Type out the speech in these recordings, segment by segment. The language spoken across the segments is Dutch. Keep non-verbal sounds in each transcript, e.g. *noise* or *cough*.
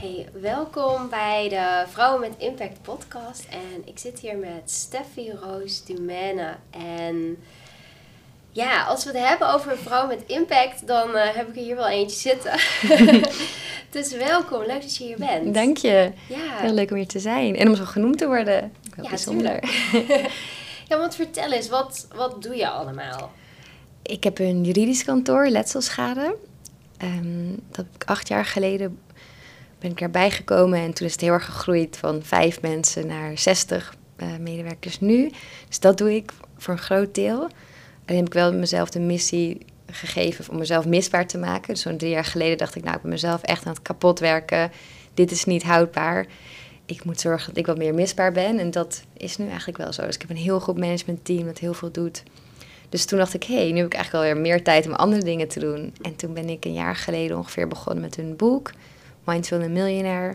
Hey, welkom bij de Vrouwen met Impact podcast. En ik zit hier met Steffi Roos Dumene. En ja, als we het hebben over vrouwen met impact, dan eh, heb ik er hier wel eentje zitten. *laughs* dus welkom, leuk dat je hier bent. Dank je. Ja, Heel leuk om hier te zijn. En om zo genoemd te worden. Heel Ja, bijzonder. *laughs* ja want vertel eens, wat, wat doe je allemaal? Ik heb een juridisch kantoor, letselschade. Ehm, dat heb ik acht jaar geleden ben ik erbij gekomen. En toen is het heel erg gegroeid van vijf mensen naar 60 eh, medewerkers nu. Dus dat doe ik voor een groot deel. Alleen heb ik wel mezelf de missie gegeven om mezelf misbaar te maken. Dus zo'n drie jaar geleden dacht ik, nou, ik ben mezelf echt aan het kapot werken. Dit is niet houdbaar. Ik moet zorgen dat ik wat meer misbaar ben. En dat is nu eigenlijk wel zo. Dus ik heb een heel goed managementteam dat heel veel doet. Dus toen dacht ik, hé, hey, nu heb ik eigenlijk alweer meer tijd om andere dingen te doen. En toen ben ik een jaar geleden ongeveer begonnen met een boek, Mindful and Millionaire.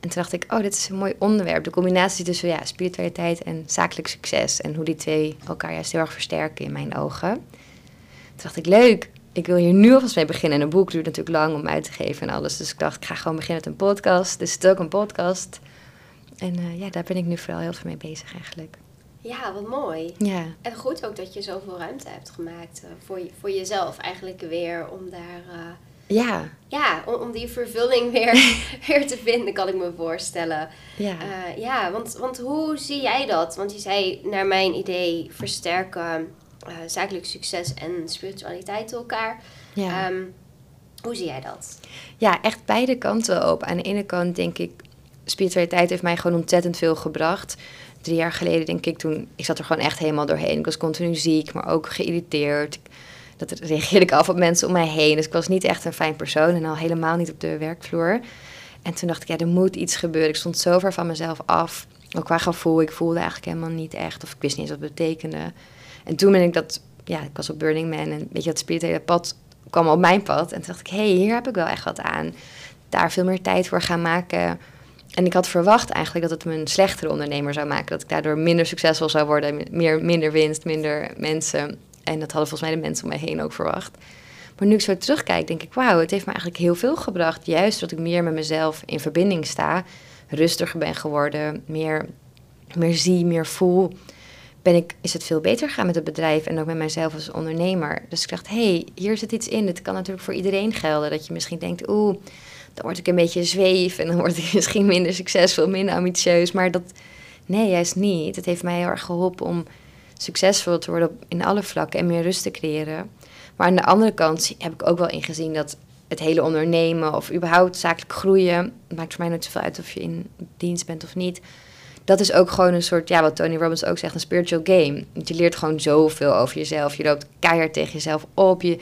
En toen dacht ik, oh, dit is een mooi onderwerp. De combinatie tussen ja, spiritualiteit en zakelijk succes. En hoe die twee elkaar juist heel erg versterken in mijn ogen. Toen dacht ik, leuk, ik wil hier nu alvast mee beginnen. En een boek duurt natuurlijk lang om uit te geven en alles. Dus ik dacht, ik ga gewoon beginnen met een podcast. Dus het is ook een podcast. En eh, ja, daar ben ik nu vooral heel veel mee bezig eigenlijk. Ja, wat mooi. Ja, En goed ook dat je zoveel ruimte hebt gemaakt eh, voor, je, voor jezelf eigenlijk weer om daar... eh, ja, ja, om, om die vervulling weer, *laughs* weer te vinden, kan ik me voorstellen. ja. Eh, ja, want, want hoe zie jij dat? Want je zei, naar mijn idee, versterken eh, zakelijk succes en spiritualiteit elkaar. ja. Ehm, hoe zie jij dat? Ja, echt beide kanten op. Aan de ene kant denk ik, spiritualiteit heeft mij gewoon ontzettend veel gebracht. Drie jaar geleden denk ik toen, ik zat er gewoon echt helemaal doorheen. Ik was continu ziek, maar ook geïrriteerd. Dat reageerde ik af op mensen om mij heen. Dus ik was niet echt een fijn persoon en al helemaal niet op de werkvloer. En toen dacht ik, ja, er moet iets gebeuren. Ik stond zo ver van mezelf af. Ook qua gevoel, ik voelde eigenlijk helemaal niet echt. Of ik wist niet eens wat het betekende. En toen ben ik dat, ja, ik was op Burning Man en weet je, dat spirituele pad kwam op mijn pad. En toen dacht ik, hé, hey, hier heb ik wel echt wat aan. Daar veel meer tijd voor gaan maken. En ik had verwacht eigenlijk dat het me een slechtere ondernemer zou maken. Dat ik daardoor minder succesvol zou worden. Meer, minder winst, minder mensen. En dat hadden volgens mij de mensen om mij heen ook verwacht. Maar nu ik zo terugkijk, denk ik, wauw, het heeft me eigenlijk heel veel gebracht. Juist dat ik meer met mezelf in verbinding sta. Rustiger ben geworden, meer, meer zie, meer voel. Ben ik, is het veel beter gegaan met het bedrijf en ook met mijzelf als ondernemer. Dus ik dacht, hé, hey, hier zit iets in. Dit kan natuurlijk voor iedereen gelden. Dat je misschien denkt, oeh, dan word ik een beetje zweef en dan word ik *laughs* misschien minder succesvol, minder ambitieus. Maar dat, nee, juist niet. Het heeft mij heel erg geholpen om succesvol te worden in alle vlakken en meer rust te creëren. Maar aan de andere kant heb ik ook wel ingezien dat het hele ondernemen of überhaupt zakelijk groeien, maakt voor mij nooit zoveel uit of je in dienst bent of niet. Dat is ook gewoon een soort, ja, wat Tony Robbins ook zegt, een spiritual game. Want je leert gewoon zoveel over jezelf. Je loopt keihard tegen jezelf op. Je,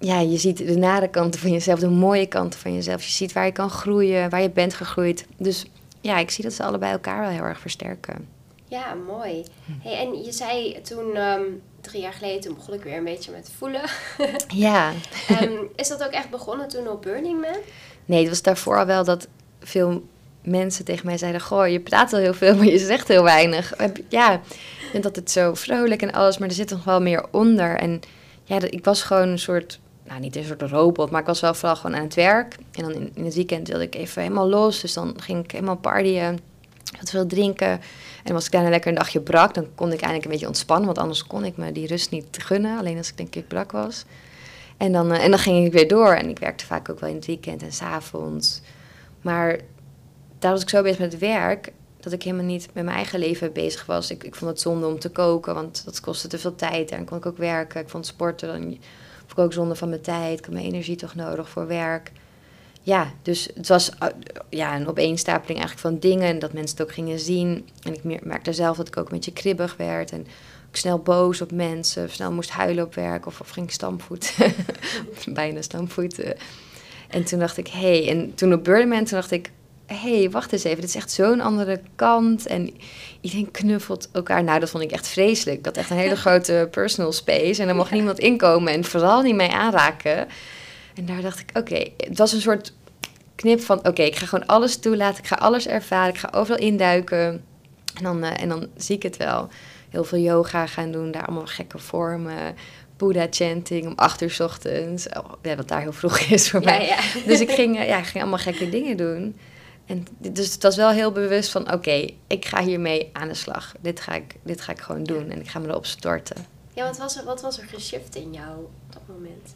ja, je ziet de nare kanten van jezelf, de mooie kanten van jezelf. Je ziet waar je kan groeien, waar je bent gegroeid. Dus ja, ik zie dat ze allebei elkaar wel heel erg versterken. Ja, mooi. Hey, en je zei toen, ehm, drie jaar geleden, toen begon ik weer een beetje met voelen. *laughs* Ja. Ehm, is dat ook echt begonnen toen op Burning Man? Nee, het was daarvoor al wel dat veel mensen tegen mij zeiden... Goh, je praat al heel veel, maar je zegt heel weinig. Ja, ik vind dat het zo vrolijk en alles, maar er zit nog wel meer onder. En ja, ik was gewoon een soort... Nou, niet een soort robot, maar ik was wel vooral gewoon aan het werk. En dan in, in het weekend wilde ik even helemaal los. Dus dan ging ik helemaal partyen, wat veel drinken. En als ik daarna lekker een dagje brak, dan kon ik eindelijk een beetje ontspannen. Want anders kon ik me die rust niet gunnen. Alleen als ik denk ik brak was. En dan, eh, en dan ging ik weer door. En ik werkte vaak ook wel in het weekend en s'avonds. Maar daar was ik zo bezig met het werk... dat ik helemaal niet met mijn eigen leven bezig was. Ik, ik vond het zonde om te koken, want dat kostte te veel tijd. En kon ik ook werken. Ik vond sporten, dan vond ik ook zonde van mijn tijd. Ik had mijn energie toch nodig voor werk. Ja, dus het was uh, ja, een opeenstapeling eigenlijk van dingen... en dat mensen het ook gingen zien. En ik mer- merkte zelf dat ik ook een beetje kribbig werd... en ik snel boos op mensen, of snel moest huilen op werk of, of ging stampvoet. *laughs* Bijna stampvoeten. En toen dacht ik, hé, hey. en toen op Burning toen dacht ik, hé, hey, wacht eens even, dit is echt zo'n andere kant. En iedereen knuffelt elkaar. Nou, dat vond ik echt vreselijk. Ik had echt een hele *laughs* grote personal space en er mocht niemand inkomen en vooral niet mij aanraken. En daar dacht ik, oké, het was een soort knip van, oké, ik ga gewoon alles toelaten, ik ga alles ervaren, ik ga overal induiken. En dan, eh, en dan zie ik het wel. Heel veel yoga gaan doen, daar allemaal gekke vormen, Boeddha chanting om acht uur 's ochtends. Oh, ja, wat daar heel vroeg is voor Ja, mij. ja. *laughs* Dus ik ging, eh, ja, ging allemaal gekke dingen doen. En dus het was wel heel bewust van, oké, ik ga hiermee aan de slag. Dit ga, ik, dit ga ik gewoon doen en ik ga me erop storten. Ja, wat was er, wat was er geshift in jou op dat moment?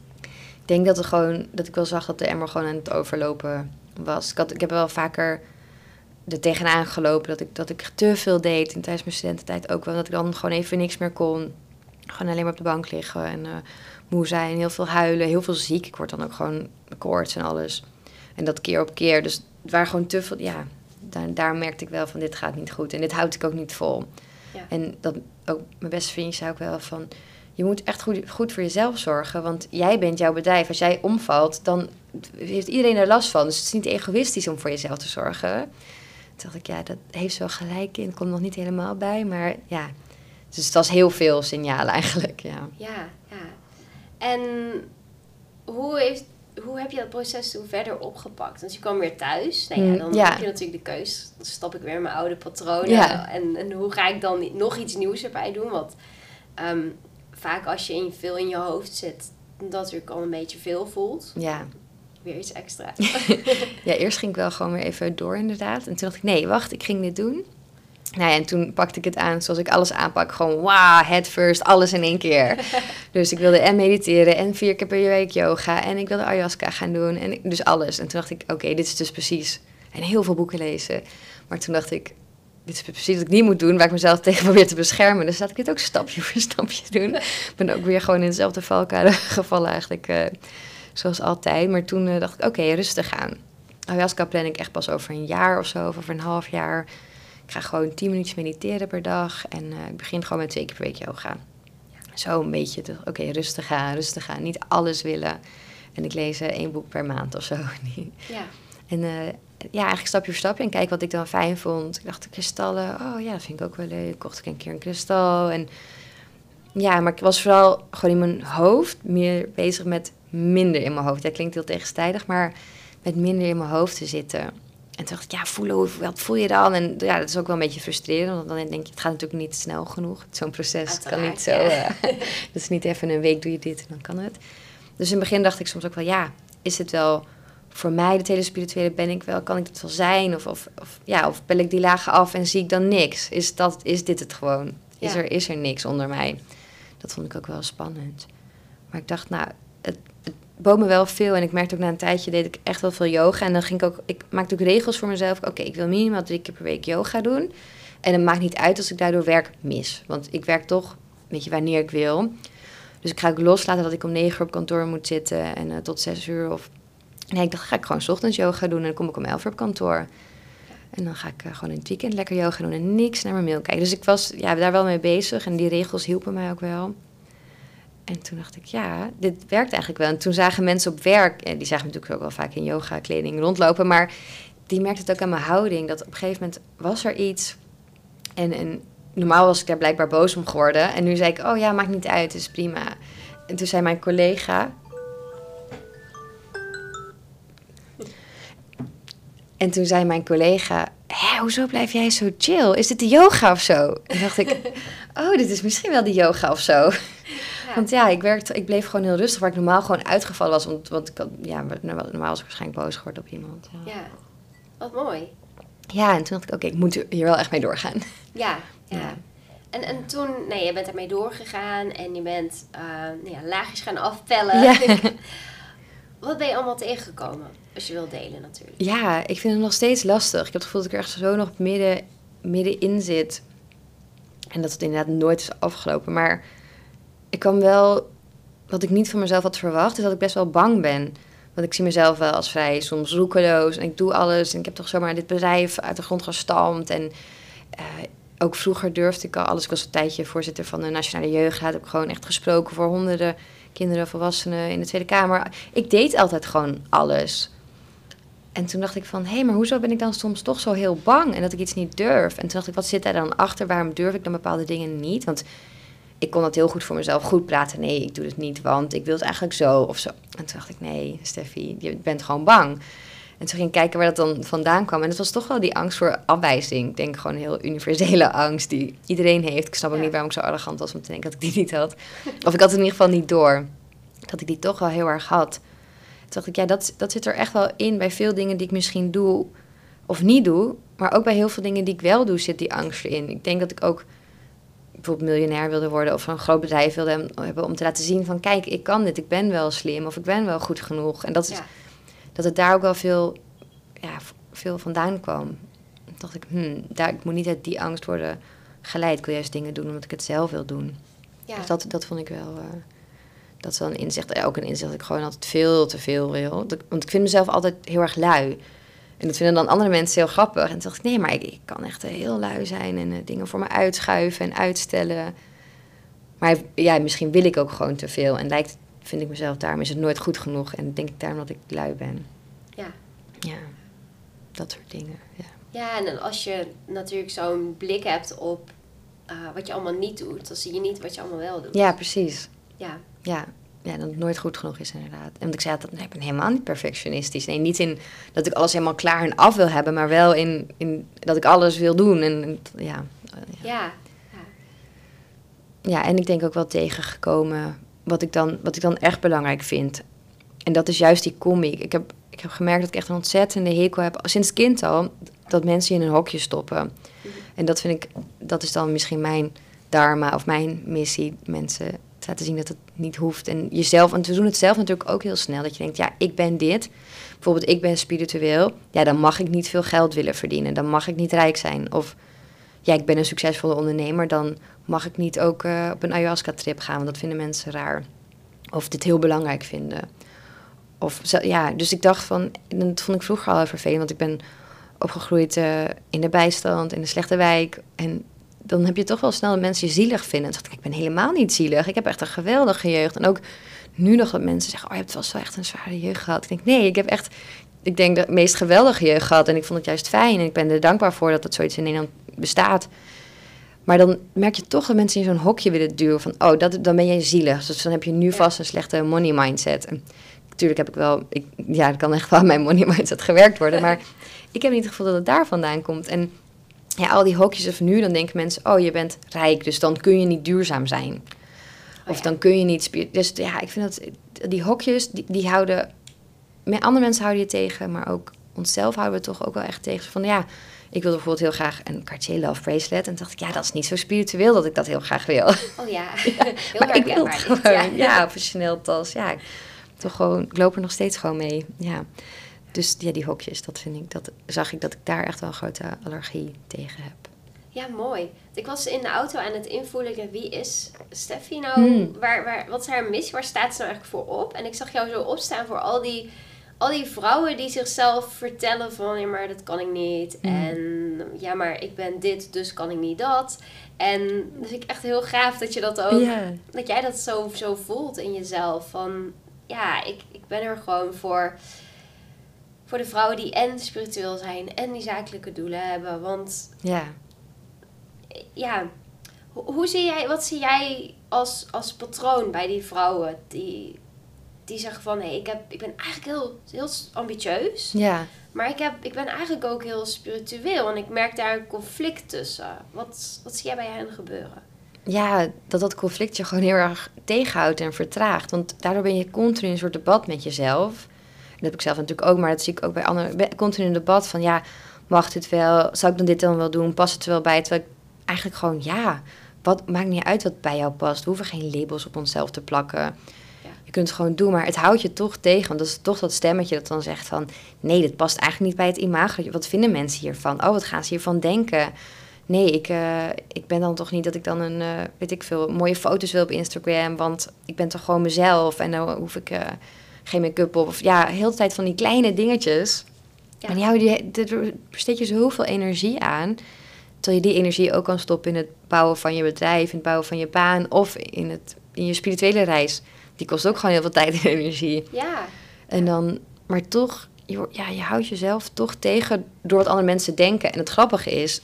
Ik denk dat, er gewoon, dat ik wel zag dat de emmer gewoon aan het overlopen was. Ik, had, ik heb wel vaker er tegenaan gelopen dat ik, dat ik te veel deed. En tijdens mijn studententijd ook wel. Dat ik dan gewoon even niks meer kon. Gewoon alleen maar op de bank liggen en eh, moe zijn. Heel veel huilen, heel veel ziek. Ik word dan ook gewoon koorts en alles. En dat keer op keer. Dus het waren gewoon te veel... Ja, daar, daar merkte ik wel van dit gaat niet goed. En dit houd ik ook niet vol. Ja. En dat ook mijn beste vriendje zei ook wel van... Je moet echt goed, goed voor jezelf zorgen. Want jij bent jouw bedrijf. Als jij omvalt, dan heeft iedereen er last van. Dus het is niet egoïstisch om voor jezelf te zorgen. Toen dacht ik, ja, dat heeft ze wel gelijk in. Komt nog niet helemaal bij, maar ja. Dus het was heel veel signalen eigenlijk, ja. Ja, ja. En hoe, heeft, hoe heb je dat proces toen verder opgepakt? Want je kwam weer thuis. Nou ja, Mm, dan ja. heb je natuurlijk de keus. Dan stap ik weer in mijn oude patronen. Ja. En, en hoe ga ik dan nog iets nieuws erbij doen? Want ehm, vaak als je in, veel in je hoofd zit, dat natuurlijk al een beetje veel voelt. Ja. Weer iets extra. *laughs* ja, eerst ging ik wel gewoon weer even door inderdaad. En toen dacht ik, nee, wacht, ik ging dit doen. Nou ja, en toen pakte ik het aan zoals ik alles aanpak. Gewoon, wauw, head first, alles in één keer. *laughs* dus ik wilde en mediteren en vier keer per week yoga. En ik wilde ayahuasca gaan doen. En ik- dus alles. En toen dacht ik, oké, dit is dus precies. En heel veel boeken lezen. Maar toen dacht ik, precies wat ik niet moet doen. Waar ik mezelf *laughs* tegen probeer te beschermen. Dus laat ik dit ook stapje voor *laughs* stapje doen. Ik ben ook weer gewoon in dezelfde valkuil *laughs* gevallen eigenlijk. eh, zoals altijd. Maar toen eh, dacht ik, oké, rustig aan. Ayahuasca plan ik echt pas over een jaar of zo, of over een half jaar. Ik ga gewoon 10 minuutjes mediteren per dag. En eh, ik begin gewoon met twee keer per week yoga. Zo een beetje, oké, rustig aan, rustig aan. Niet alles willen. En ik lees één boek per maand of zo. ja. En ja, eigenlijk stapje voor stapje. En kijk wat ik dan fijn vond. Ik dacht, de kristallen, oh ja, dat vind ik ook wel leuk. Kocht ik een keer een kristal. En ja, maar ik was vooral gewoon in mijn hoofd meer bezig met minder in mijn hoofd. Dat klinkt heel tegenstrijdig, maar met minder in mijn hoofd te zitten. En toen dacht ik, ja, voelen, wat voel je dan? En ja, dat is ook wel een beetje frustrerend. Want dan denk je, het gaat natuurlijk niet snel genoeg. Zo'n proces het kan niet zo. Eh, *laughs* dat is niet even een week doe je dit en dan kan het. Dus in het begin dacht ik soms ook wel, ja, is het wel voor mij, het hele spirituele, ben ik wel, kan ik het wel zijn? Of, of, of, ja, of bel ik die lagen af en zie ik dan niks? Is, dat, is dit het gewoon? Is, Ja. er, is er niks onder mij? Dat vond ik ook wel spannend. Maar ik dacht, nou, het, het bood me wel veel. En ik merkte ook na een tijdje, deed ik echt wel veel yoga. En dan ging ik ook, ik maakte ook regels voor mezelf. Oké, ik wil minimaal drie keer per week yoga doen. En het maakt niet uit als ik daardoor werk mis. Want ik werk toch, weet je, wanneer ik wil. Dus ik ga ook loslaten dat ik om negen uur op kantoor moet zitten en eh, tot zes uur. Of... Nee, ik dacht, ga ik gewoon ochtends yoga doen en dan kom ik om elf uur op kantoor. En dan ga ik eh, gewoon in het weekend lekker yoga doen en niks naar mijn mail kijken. Dus ik was ja, daar wel mee bezig en die regels hielpen mij ook wel. En toen dacht ik, ja, dit werkt eigenlijk wel. En toen zagen mensen op werk, en die zagen natuurlijk ook wel vaak in yoga kleding rondlopen, maar die merkte het ook aan mijn houding. Dat op een gegeven moment was er iets. En, en normaal was ik daar blijkbaar boos om geworden. En nu zei ik, oh ja, maakt niet uit, is prima. En toen zei mijn collega... En toen zei mijn collega, Hé, hoezo blijf jij zo chill? Is dit de yoga of zo? En dacht ik, *laughs* oh, dit is misschien wel de yoga of zo. Ja. Want ja, ik, werkte, ik bleef gewoon heel rustig, waar ik normaal gewoon uitgevallen was. Want, want ik had, ja, normaal was ik waarschijnlijk boos geworden op iemand. Ja, ja. Wat mooi. ja en toen dacht ik, oké, ik moet hier wel echt mee doorgaan. Ja, ja. Ja. En, en toen, nee, je bent ermee doorgegaan en je bent ja, laagjes gaan afpellen. Ja. *laughs* Wat ben je allemaal tegengekomen? Wilt delen natuurlijk. Ja, ik vind het nog steeds lastig. Ik heb het gevoel dat ik er echt zo nog midden, middenin zit. En dat het inderdaad nooit is afgelopen. Maar ik kan wel... Wat ik niet van mezelf had verwacht, is dat ik best wel bang ben. Want ik zie mezelf wel als vrij soms roekeloos. En ik doe alles. En ik heb toch zomaar dit bedrijf uit de grond gestampt. En eh, ook vroeger durfde ik al alles. Ik was een tijdje voorzitter van de Nationale Jeugdraad. Heb ik gewoon echt gesproken voor honderden kinderen, volwassenen in de Tweede Kamer. Ik deed altijd gewoon alles. En toen dacht ik van, hé, maar hoezo ben ik dan soms toch zo heel bang en dat ik iets niet durf? En toen dacht ik, wat zit daar dan achter? Waarom durf ik dan bepaalde dingen niet? Want ik kon dat heel goed voor mezelf goed praten. Nee, ik doe het niet, want ik wil het eigenlijk zo of zo. En toen dacht ik, nee, Steffi, je bent gewoon bang. En toen ging ik kijken waar dat dan vandaan kwam. En het was toch wel die angst voor afwijzing. Ik denk gewoon een heel universele *laughs* angst die iedereen heeft. Ik snap ook Ja. niet waarom ik zo arrogant was om te denken dat ik die niet had. Of ik had het in ieder geval niet door. Dat ik die toch wel heel erg had. Toen dacht ik, ja, dat, dat zit er echt wel in bij veel dingen die ik misschien doe of niet doe. Maar ook bij heel veel dingen die ik wel doe, zit die angst erin. Ik denk dat ik ook bijvoorbeeld miljonair wilde worden of een groot bedrijf wilde hebben om te laten zien van kijk, ik kan dit, ik ben wel slim of ik ben wel goed genoeg. En dat, is, Ja. dat het daar ook wel veel, ja, veel vandaan kwam. Toen dacht ik, hmm, daar, ik moet niet uit die angst worden geleid. Ik wil juist dingen doen omdat ik het zelf wil doen. Ja. Dus dat, dat vond ik wel. eh, dat is wel een inzicht. Ook een inzicht dat ik gewoon altijd veel te veel wil. Want ik vind mezelf altijd heel erg lui. En dat vinden dan andere mensen heel grappig. En toen dacht ik, nee, maar ik, ik kan echt heel lui zijn en eh, dingen voor me uitschuiven en uitstellen. Maar ja, misschien wil ik ook gewoon te veel. En lijkt, vind ik mezelf, daarom is het nooit goed genoeg. En denk ik daarom dat ik lui ben. Ja. Ja, dat soort dingen. Ja, Ja, en dan als je natuurlijk zo'n blik hebt op eh, wat je allemaal niet doet, dan zie je niet wat je allemaal wel doet. ja precies. Ja. Ja, ja, dat het nooit goed genoeg is inderdaad. En want ik zei dat nee, ik ben helemaal niet perfectionistisch. Nee, niet in dat ik alles helemaal klaar en af wil hebben, maar wel in, in dat ik alles wil doen. En, en ja, eh, ja. Ja. ja, en ik denk ook wel tegengekomen wat ik, dan, wat ik dan echt belangrijk vind. En dat is juist die comic. Ik heb, ik heb gemerkt dat ik echt een ontzettende hekel heb, sinds kind al, dat mensen je in een hokje stoppen. En dat vind ik, dat is dan misschien mijn dharma of mijn missie. Mensen laten zien dat het niet hoeft. En jezelf, want we doen het zelf natuurlijk ook heel snel. Dat je denkt, ja, ik ben dit. Bijvoorbeeld, ik ben spiritueel. Ja, dan mag ik niet veel geld willen verdienen. Dan mag ik niet rijk zijn. Of, ja, ik ben een succesvolle ondernemer. Dan mag ik niet ook eh, op een ayahuasca-trip gaan. Want dat vinden mensen raar. Of dit heel belangrijk vinden. Of, ja, dus ik dacht van, dat vond ik vroeger al vervelend. Want ik ben opgegroeid eh, in de bijstand, in een slechte wijk. En dan heb je toch wel snel dat mensen je zielig vinden. En dacht ik, ik ben helemaal niet zielig. Ik heb echt een geweldige jeugd. En ook nu nog dat mensen zeggen, oh, je hebt wel echt een zware jeugd gehad. Ik denk, nee, ik heb echt, ik denk de meest geweldige jeugd gehad. En ik vond het juist fijn. En ik ben er dankbaar voor dat dat zoiets in Nederland bestaat. Maar dan merk je toch dat mensen in zo'n hokje willen duwen. Van, oh, dat, dan ben jij zielig. Dus dan heb je nu vast een slechte money mindset. En natuurlijk heb ik wel, ik, ja, er kan echt wel aan mijn money mindset gewerkt worden. Maar ik heb niet het gevoel dat het daar vandaan komt. En ja, al die hokjes of nu, dan denken mensen, oh, je bent rijk, dus dan kun je niet duurzaam zijn. Of ja. dan kun je niet... Dus ja, ik vind dat die hokjes, die, die houden... Met andere mensen houden je tegen, maar ook onszelf houden we toch ook wel echt tegen. Van ja, ik wilde bijvoorbeeld heel graag een Cartier Love Bracelet. En dacht ik, ja, dat is niet zo spiritueel dat ik dat heel graag wil. Oh ja, *laughs* *laughs* heel maar ik wil het gewoon. Ja, of een Chanel tas. Ja, toch gewoon, ik loop er nog steeds gewoon mee. Ja. Dus ja, die hokjes, dat vind ik, dat zag ik dat ik daar echt wel een grote allergie tegen heb. Ja, mooi. Ik was in de auto aan het invoelen. Wie is Steffi nou? Hmm. Waar, waar, wat is haar missie? Waar staat ze nou eigenlijk voor op? En ik zag jou zo opstaan voor al die, al die vrouwen die zichzelf vertellen van... Ja, maar dat kan ik niet. Hmm. En ja, maar ik ben dit, dus kan ik niet dat. En dat vind ik echt heel gaaf dat je dat ook... Dat jij dat zo, zo voelt in jezelf. Van, ja, ik, ik ben er gewoon voor... Voor de vrouwen die en spiritueel zijn en die zakelijke doelen hebben. Want Ja. ja, hoe, hoe zie jij, wat zie jij als, als patroon bij die vrouwen die, die zeggen van hé, ik, heb, ik ben eigenlijk heel, heel ambitieus, Ja. maar ik, heb, ik ben eigenlijk ook heel spiritueel en ik merk daar een conflict tussen. Wat, wat zie jij bij hen gebeuren? ja, dat dat conflict je gewoon heel erg tegenhoudt en vertraagt. Want daardoor ben je continu in een soort debat met jezelf. Dat heb ik zelf natuurlijk ook, maar dat zie ik ook bij anderen. Continu een debat van, ja, mag dit wel? Zou ik dan dit dan wel doen? Past het er wel bij? Terwijl ik eigenlijk gewoon, ja, wat, maakt niet uit wat bij jou past. We hoeven geen labels op onszelf te plakken. Je kunt het gewoon doen, maar het houdt je toch tegen. Want dat is toch dat stemmetje dat dan zegt van... nee, dit past eigenlijk niet bij het imago. Wat vinden mensen hiervan? Oh, wat gaan ze hiervan denken? Nee, ik, eh, ik ben dan toch niet dat ik dan een, eh, weet ik veel, mooie foto's wil op Instagram. Want ik ben toch gewoon mezelf en dan hoef ik eh, geen make-up op. Of ja, heel de tijd van die kleine dingetjes. Ja. En die houden je, daar besteed je zoveel energie aan. Terwijl je die energie ook kan stoppen in het bouwen van je bedrijf, in het bouwen van je baan of in, het, in je spirituele reis. Die kost ook gewoon heel veel *laughs* tijd en energie. Ja, En dan, maar toch, je, ja, je houdt jezelf toch tegen door wat andere mensen denken. En het grappige is,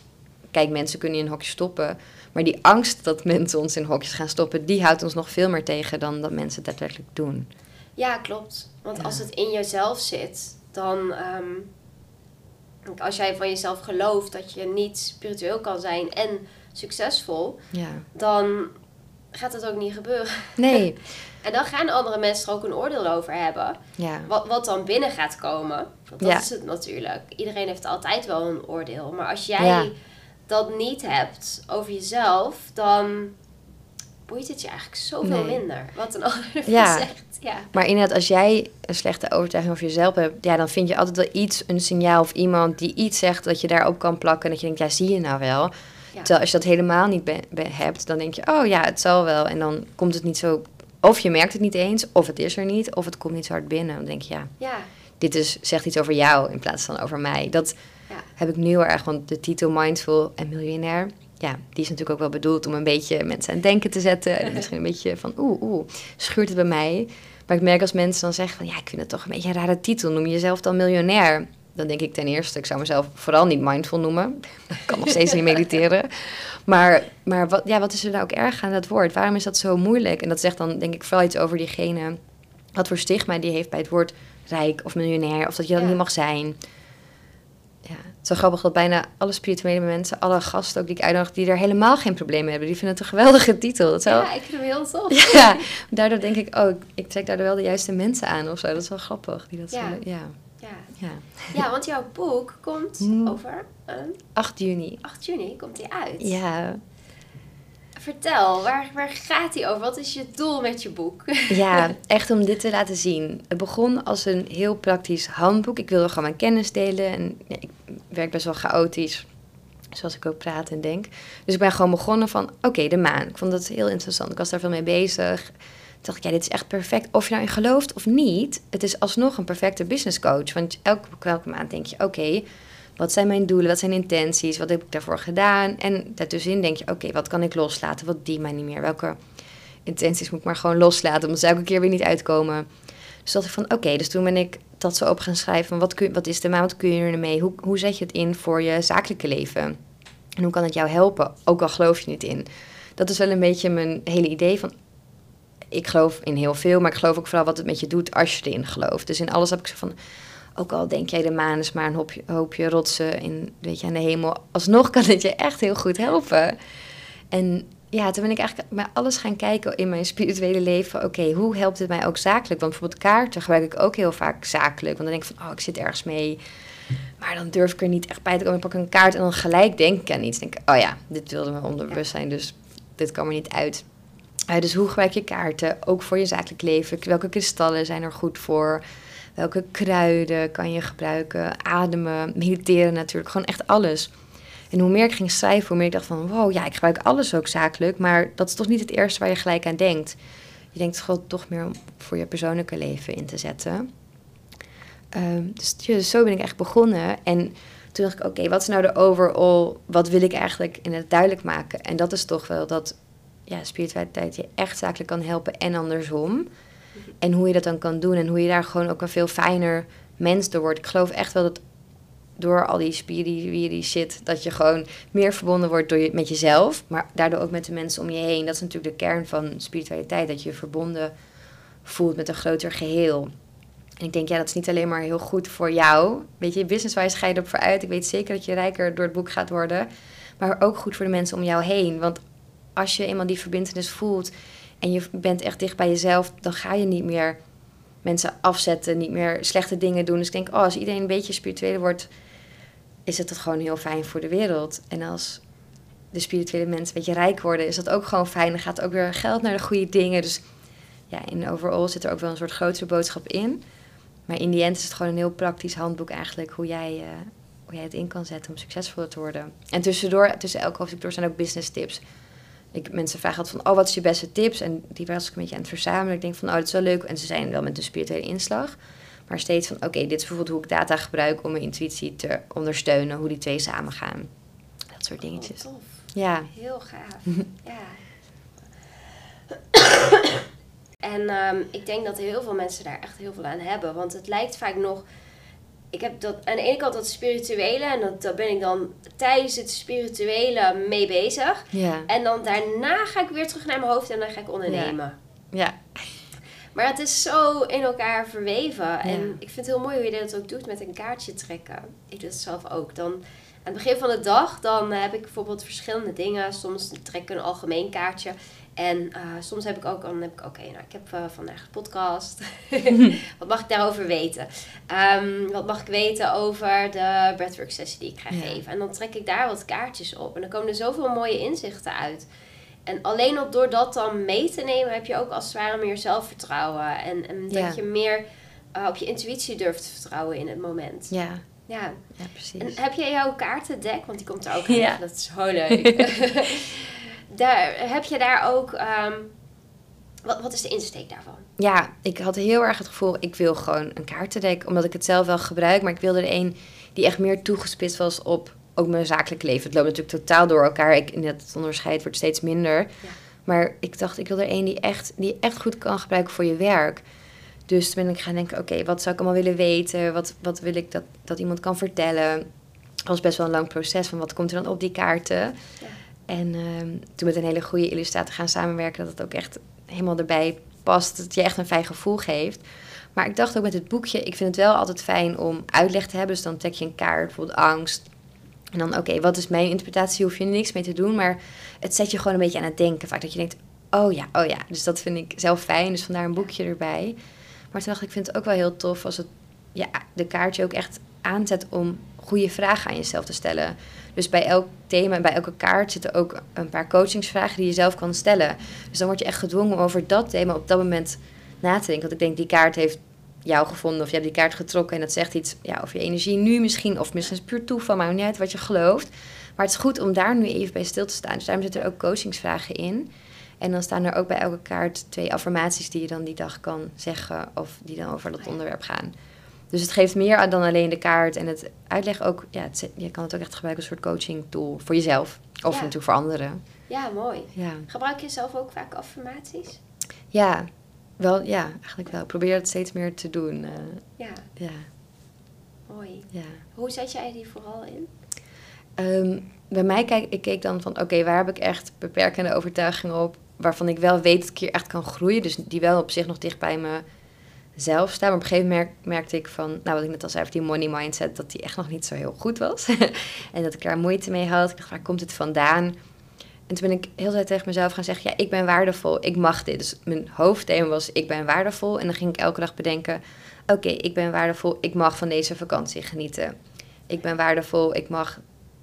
kijk, mensen kunnen in een hokje stoppen. Maar die angst dat mensen ons in hokjes gaan stoppen, die houdt ons nog veel meer tegen dan dat mensen het daadwerkelijk doen. Ja klopt. Want Ja. als het in jezelf zit, dan ehm, als jij van jezelf gelooft dat je niet spiritueel kan zijn en succesvol, Ja. dan gaat het ook niet gebeuren. Nee. *laughs* En dan gaan andere mensen er ook een oordeel over hebben. Ja. Wat, wat dan binnen gaat komen. Want dat Ja. is het natuurlijk. Iedereen heeft altijd wel een oordeel. Maar als jij dat niet hebt over jezelf, dan boeit het je eigenlijk zoveel Nee. minder. Wat een *laughs* ander Ja. zegt. Ja. Maar inderdaad, als jij een slechte overtuiging over jezelf hebt, ja, dan vind je altijd wel iets, een signaal of iemand die iets zegt dat je daarop kan plakken. En dat je denkt, ja, zie je nou wel. Ja. Terwijl als je dat helemaal niet hebt, dan denk je, oh ja, het zal wel. En dan komt het niet zo, of je merkt het niet eens, of het is er niet, of het komt niet zo hard binnen. Dan denk je, ja, Ja. dit is, zegt iets over jou in plaats van over mij. Dat Ja. heb ik nu heel erg, want de titel Mindful en Miljonair, ja, die is natuurlijk ook wel bedoeld om een beetje mensen aan het denken te zetten. En misschien een beetje van, oeh, oeh, schuurt het bij mij. Maar ik merk als mensen dan zeggen van, ja, ik vind het toch een beetje een rare titel. Noem je jezelf dan miljonair? Dan denk ik ten eerste, ik zou mezelf vooral niet mindful noemen. Ik kan nog steeds niet *laughs* mediteren. Maar, maar wat, ja, wat is er nou ook erg aan dat woord? Waarom is dat zo moeilijk? En dat zegt dan denk ik vooral iets over diegene... wat voor stigma die heeft bij het woord rijk of miljonair... of dat je dat Ja. niet mag zijn. Wel grappig dat bijna alle spirituele mensen... alle gasten ook die ik uitnodig... die er helemaal geen problemen hebben. Die vinden het een geweldige titel. Dat ja, ik vind hem heel tof. *laughs* ja, daardoor denk ik... oh, ik- trek daardoor wel de juiste mensen aan of zo. Dat is wel grappig. Die dat Ja. zullen- ja. Ja. ja. ja, want jouw boek komt Hmm. over een 8 juni. 8 juni komt hij uit. Ja, Vertel, waar, waar gaat hij over? Wat is je doel met je boek? *laughs* Ja, echt om dit te laten zien. Het begon als een heel praktisch handboek. Ik wilde gewoon mijn kennis delen. En ik werk best wel chaotisch, zoals ik ook praat en denk. Dus ik ben gewoon begonnen van, oké, de maan. Ik vond dat heel interessant. Ik was daar veel mee bezig. Toen dacht ik, ja, dit is echt perfect. Of je nou in gelooft of niet, het is alsnog een perfecte business coach. Want elke, maand denk je, oké, wat zijn mijn doelen? Wat zijn intenties? Wat heb ik daarvoor gedaan? En daartussenin denk je, oké, wat kan ik loslaten? Wat dient mij niet meer? Welke intenties moet ik maar gewoon loslaten, omdat ze elke keer weer niet uitkomen. Dus dacht ik van, oké, dus toen ben ik dat zo op gaan schrijven van, wat, kun, wat is de maan, wat kun je ermee? Hoe, hoe zet je het in voor je zakelijke leven? En hoe kan het jou helpen, ook al geloof je niet in? Dat is wel een beetje mijn hele idee van, ik geloof in heel veel, maar ik geloof ook vooral wat het met je doet als je erin gelooft. Dus in alles heb ik zo van, ook al denk jij de maan is maar een hoopje, hoopje rotsen in, weet je, aan de hemel, alsnog kan het je echt heel goed helpen. En ja, toen ben ik eigenlijk bij alles gaan kijken in mijn spirituele leven. Oké, hoe helpt het mij ook zakelijk? Want bijvoorbeeld kaarten gebruik ik ook heel vaak zakelijk. Want dan denk ik van, oh, ik zit ergens mee. Maar dan durf ik er niet echt bij te komen. Ik pak een kaart en dan gelijk denk ik aan iets. denk ik, oh ja, dit wilde me onderbewustzijn, dus dit kwam er niet uit. Eh, dus hoe gebruik je kaarten? Ook voor je zakelijk leven. Welke kristallen zijn er goed voor? Welke kruiden kan je gebruiken? Ademen, mediteren natuurlijk. Gewoon echt alles. En hoe meer ik ging schrijven, hoe meer ik dacht van... wow, ja, ik gebruik alles ook zakelijk. Maar dat is toch niet het eerste waar je gelijk aan denkt. Je denkt gewoon toch meer om voor je persoonlijke leven in te zetten. Ehm, dus zo ben ik echt begonnen. En toen dacht ik, oké, wat is nou de overall... wat wil ik eigenlijk in het duidelijk maken? En dat is toch wel dat ja, spiritualiteit je echt zakelijk kan helpen en andersom. En hoe je dat dan kan doen en hoe je daar gewoon ook een veel fijner mens door wordt. Ik geloof echt wel dat door al die spiri shit, dat je gewoon meer verbonden wordt door je, met jezelf, maar daardoor ook met de mensen om je heen. Dat is natuurlijk de kern van spiritualiteit, dat je je verbonden voelt met een groter geheel. En ik denk, ja, dat is niet alleen maar heel goed voor jou. Weet je, business-wise ga je erop vooruit. Ik weet zeker dat je rijker door het boek gaat worden. Maar ook goed voor de mensen om jou heen. Want als je eenmaal die verbindenis voelt en je bent echt dicht bij jezelf, dan ga je niet meer mensen afzetten, niet meer slechte dingen doen. Dus ik denk, oh, als iedereen een beetje spiritueel wordt, is het dat gewoon heel fijn voor de wereld. En als de spirituele mensen een beetje rijk worden, is dat ook gewoon fijn. Dan gaat ook weer geld naar de goede dingen. Dus ja, in overall zit er ook wel een soort grotere boodschap in. Maar in die end is het gewoon een heel praktisch handboek eigenlijk, hoe jij, uh, hoe jij het in kan zetten om succesvoller te worden. En tussendoor, tussen elke hoofdstuk door zijn ook business tips. Ik, mensen vragen altijd van, oh, wat is je beste tips? En die was ik een beetje aan het verzamelen. Ik denk van, oh, dat is wel leuk. En ze zijn wel met een spirituele inslag. Maar steeds van, oké, okay, dit is bijvoorbeeld hoe ik data gebruik om mijn intuïtie te ondersteunen. Hoe die twee samen gaan. Dat soort dingetjes. Oh, tof. Ja. Heel gaaf. *laughs* ja. en um, ik denk dat heel veel mensen daar echt heel veel aan hebben. Want het lijkt vaak nog... Ik heb dat, aan de ene kant dat spirituele. En dat, daar ben ik dan tijdens het spirituele mee bezig. Ja. En dan daarna ga ik weer terug naar mijn hoofd en dan ga ik ondernemen. Ja. Maar het is zo in elkaar verweven. En ik vind het heel mooi hoe je dat ook doet met een kaartje trekken. Ik doe het zelf ook. Dan aan het begin van de dag, dan heb ik bijvoorbeeld verschillende dingen. Soms trek ik een algemeen kaartje. En uh, soms heb ik ook, dan heb ik, oké, nou, ik heb uh, vandaag een podcast. *laughs* *laughs* wat mag ik daarover weten? Um, wat mag ik weten over de breathwork sessie die ik ga ja. geven? En dan trek ik daar wat kaartjes op. En dan komen er zoveel mooie inzichten uit. En alleen op door dat dan mee te nemen, heb je ook als het ware meer zelfvertrouwen. En, en dat je meer uh, op je intuïtie durft te vertrouwen in het moment. Ja. Ja. ja, precies. En heb jij jouw kaartendek? Want die komt er ook in. Ja. Dat is zo leuk. *laughs* daar, heb je daar ook... Um, wat, wat is de insteek daarvan? Ja, ik had heel erg het gevoel, ik wil gewoon een kaartendek. Omdat ik het zelf wel gebruik, maar ik wilde er een die echt meer toegespitst was op ook mijn zakelijk leven. Het loopt natuurlijk totaal door elkaar. Ik, het onderscheid wordt steeds minder. Ja. Maar ik dacht, ik wil er een die echt, die echt goed kan gebruiken voor je werk. Dus toen ben ik gaan denken, oké, wat zou ik allemaal willen weten? Wat, wat wil ik dat, dat iemand kan vertellen? Het was best wel een lang proces van wat komt er dan op die kaarten. Ja. En uh, toen met een hele goede illustrator gaan samenwerken, dat het ook echt helemaal erbij past. Dat je echt een fijn gevoel geeft. Maar ik dacht ook met het boekje, ik vind het wel altijd fijn om uitleg te hebben. Dus dan trek je een kaart, bijvoorbeeld angst. En dan, oké, wat is mijn interpretatie? Hoef je er niks mee te doen. Maar het zet je gewoon een beetje aan het denken. Vaak dat je denkt, oh ja, oh ja. Dus dat vind ik zelf fijn. Dus vandaar een boekje erbij. Maar toen dacht ik, ik vind het ook wel heel tof als het ja, de kaartje ook echt aanzet om goede vragen aan jezelf te stellen. Dus bij elk thema en bij elke kaart zitten ook een paar coachingsvragen die je zelf kan stellen. Dus dan word je echt gedwongen om over dat thema op dat moment na te denken. Want ik denk, die kaart heeft jou gevonden of je hebt die kaart getrokken en dat zegt iets ja, over je energie nu misschien. Of misschien is het puur toeval, maar niet uit wat je gelooft. Maar het is goed om daar nu even bij stil te staan. Dus daarom zitten er ook coachingsvragen in. En dan staan er ook bij elke kaart twee affirmaties die je dan die dag kan zeggen of die dan over dat onderwerp gaan. Dus het geeft meer dan alleen de kaart en het uitleg ook. Ja, het, je kan het ook echt gebruiken als een soort coaching tool voor jezelf of natuurlijk voor anderen. Ja, mooi. Ja. Gebruik je zelf ook vaak affirmaties? Ja, wel, ja, eigenlijk wel. Ik probeer het steeds meer te doen. Uh, ja. ja. Mooi. Ja. Hoe zet jij die vooral in? Um, bij mij kijk ik keek dan van, oké, waar heb ik echt beperkende overtuigingen op, waarvan ik wel weet dat ik hier echt kan groeien, dus die wel op zich nog dicht bij mezelf staan. Maar op een gegeven moment merkte ik van, nou wat ik net al zei, die money mindset, dat die echt nog niet zo heel goed was. *laughs* en dat ik daar moeite mee had. Ik dacht, waar komt het vandaan? En toen ben ik heel tijd tegen mezelf gaan zeggen: Ja, ik ben waardevol, ik mag dit. Dus mijn hoofdthema was: Ik ben waardevol. En dan ging ik elke dag bedenken: Oké, ik ben waardevol, ik mag van deze vakantie genieten. Ik ben waardevol, ik mag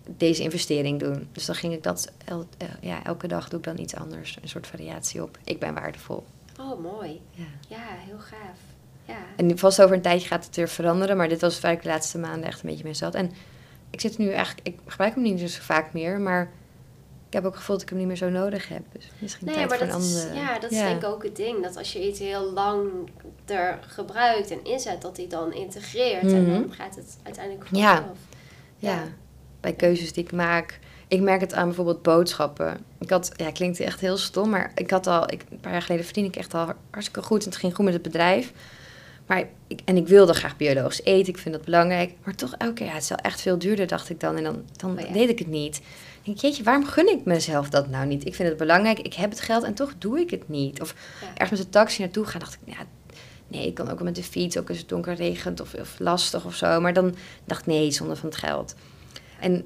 deze investering doen. Dus dan ging ik dat, el, eh, ja, elke dag doe ik dan iets anders. Een soort variatie op: Ik ben waardevol. Oh, mooi. Ja, ja heel gaaf. Ja. En vast over een tijdje gaat het weer veranderen, maar dit was waar ik de laatste maanden echt een beetje mee zat. En ik zit nu eigenlijk, ik gebruik hem niet zo vaak meer, maar ik heb ook gevoeld dat ik hem niet meer zo nodig heb. Dus misschien nee, tijd maar voor dat een is, Ja, dat is denk ik ook het ding. Dat als je iets heel lang er gebruikt en inzet, dat hij dan integreert. En dan mhm. gaat het uiteindelijk vanzelf. Ja. ja. ja, bij keuzes die ik maak. Ik merk het aan bijvoorbeeld boodschappen. Ik had, ja, klinkt echt heel stom, maar ik had al, ik, een paar jaar geleden verdiende ik echt al hartstikke goed. En het ging goed met het bedrijf. Maar ik, en ik wilde graag biologisch eten, ik vind dat belangrijk. Maar toch elke keer, ja, het is wel echt veel duurder, dacht ik dan. En dan, dan oh deed ik het niet denk jeetje, waarom gun ik mezelf dat nou niet? Ik vind het belangrijk, ik heb het geld en toch doe ik het niet. Of ergens met de taxi naartoe gaan, dacht ik, ja, nee, ik kan ook met de fiets, ook als het donker regent of, of lastig of zo. Maar dan dacht ik, nee, zonder van het geld. En